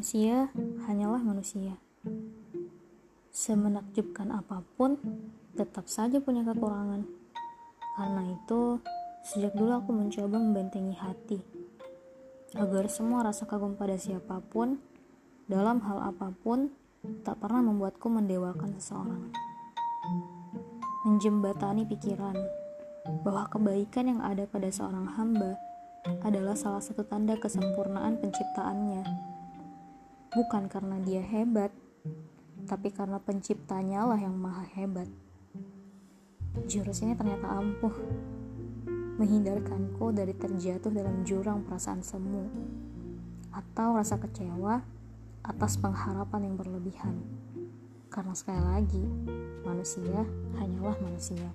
Manusia hanyalah manusia. Semenakjubkan apa pun, tetap saja punya kekurangan. Karena itu, sejak dulu aku mencoba membentengi hati agar semua rasa kagum pada siapa pun, dalam hal apa pun, tak pernah membuatku mendewakan seseorang. Menjembatani pikiran bahwa kebaikan yang ada pada seorang hamba adalah salah satu tanda kesempurnaan penciptaannya. Bukan karena dia hebat, tapi karena penciptanya lah yang maha hebat. Jurus ini ternyata ampuh, menghindarkanku dari terjatuh dalam jurang perasaan semu atau rasa kecewa atas pengharapan yang berlebihan. Karena sekali lagi, manusia hanyalah manusia.